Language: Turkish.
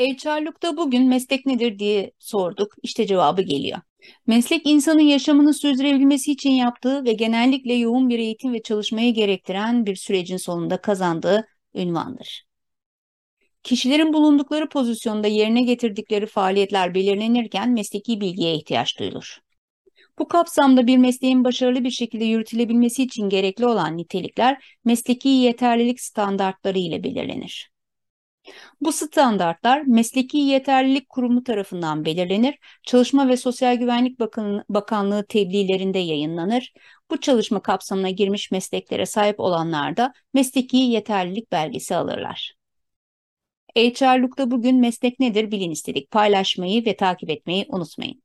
HR'lukta bugün meslek nedir diye sorduk. İşte cevabı geliyor. Meslek insanın yaşamını sürdürebilmesi için yaptığı ve genellikle yoğun bir eğitim ve çalışmayı gerektiren bir sürecin sonunda kazandığı ünvandır. Kişilerin bulundukları pozisyonda yerine getirdikleri faaliyetler belirlenirken mesleki bilgiye ihtiyaç duyulur. Bu kapsamda bir mesleğin başarılı bir şekilde yürütülebilmesi için gerekli olan nitelikler mesleki yeterlilik standartları ile belirlenir. Bu standartlar Mesleki Yeterlilik Kurumu tarafından belirlenir, Çalışma ve Sosyal Güvenlik Bakanlığı tebliğlerinde yayınlanır. Bu çalışma kapsamına girmiş mesleklere sahip olanlar da mesleki yeterlilik belgesi alırlar. HR'lukta bugün meslek nedir bilin istedik. Paylaşmayı ve takip etmeyi unutmayın.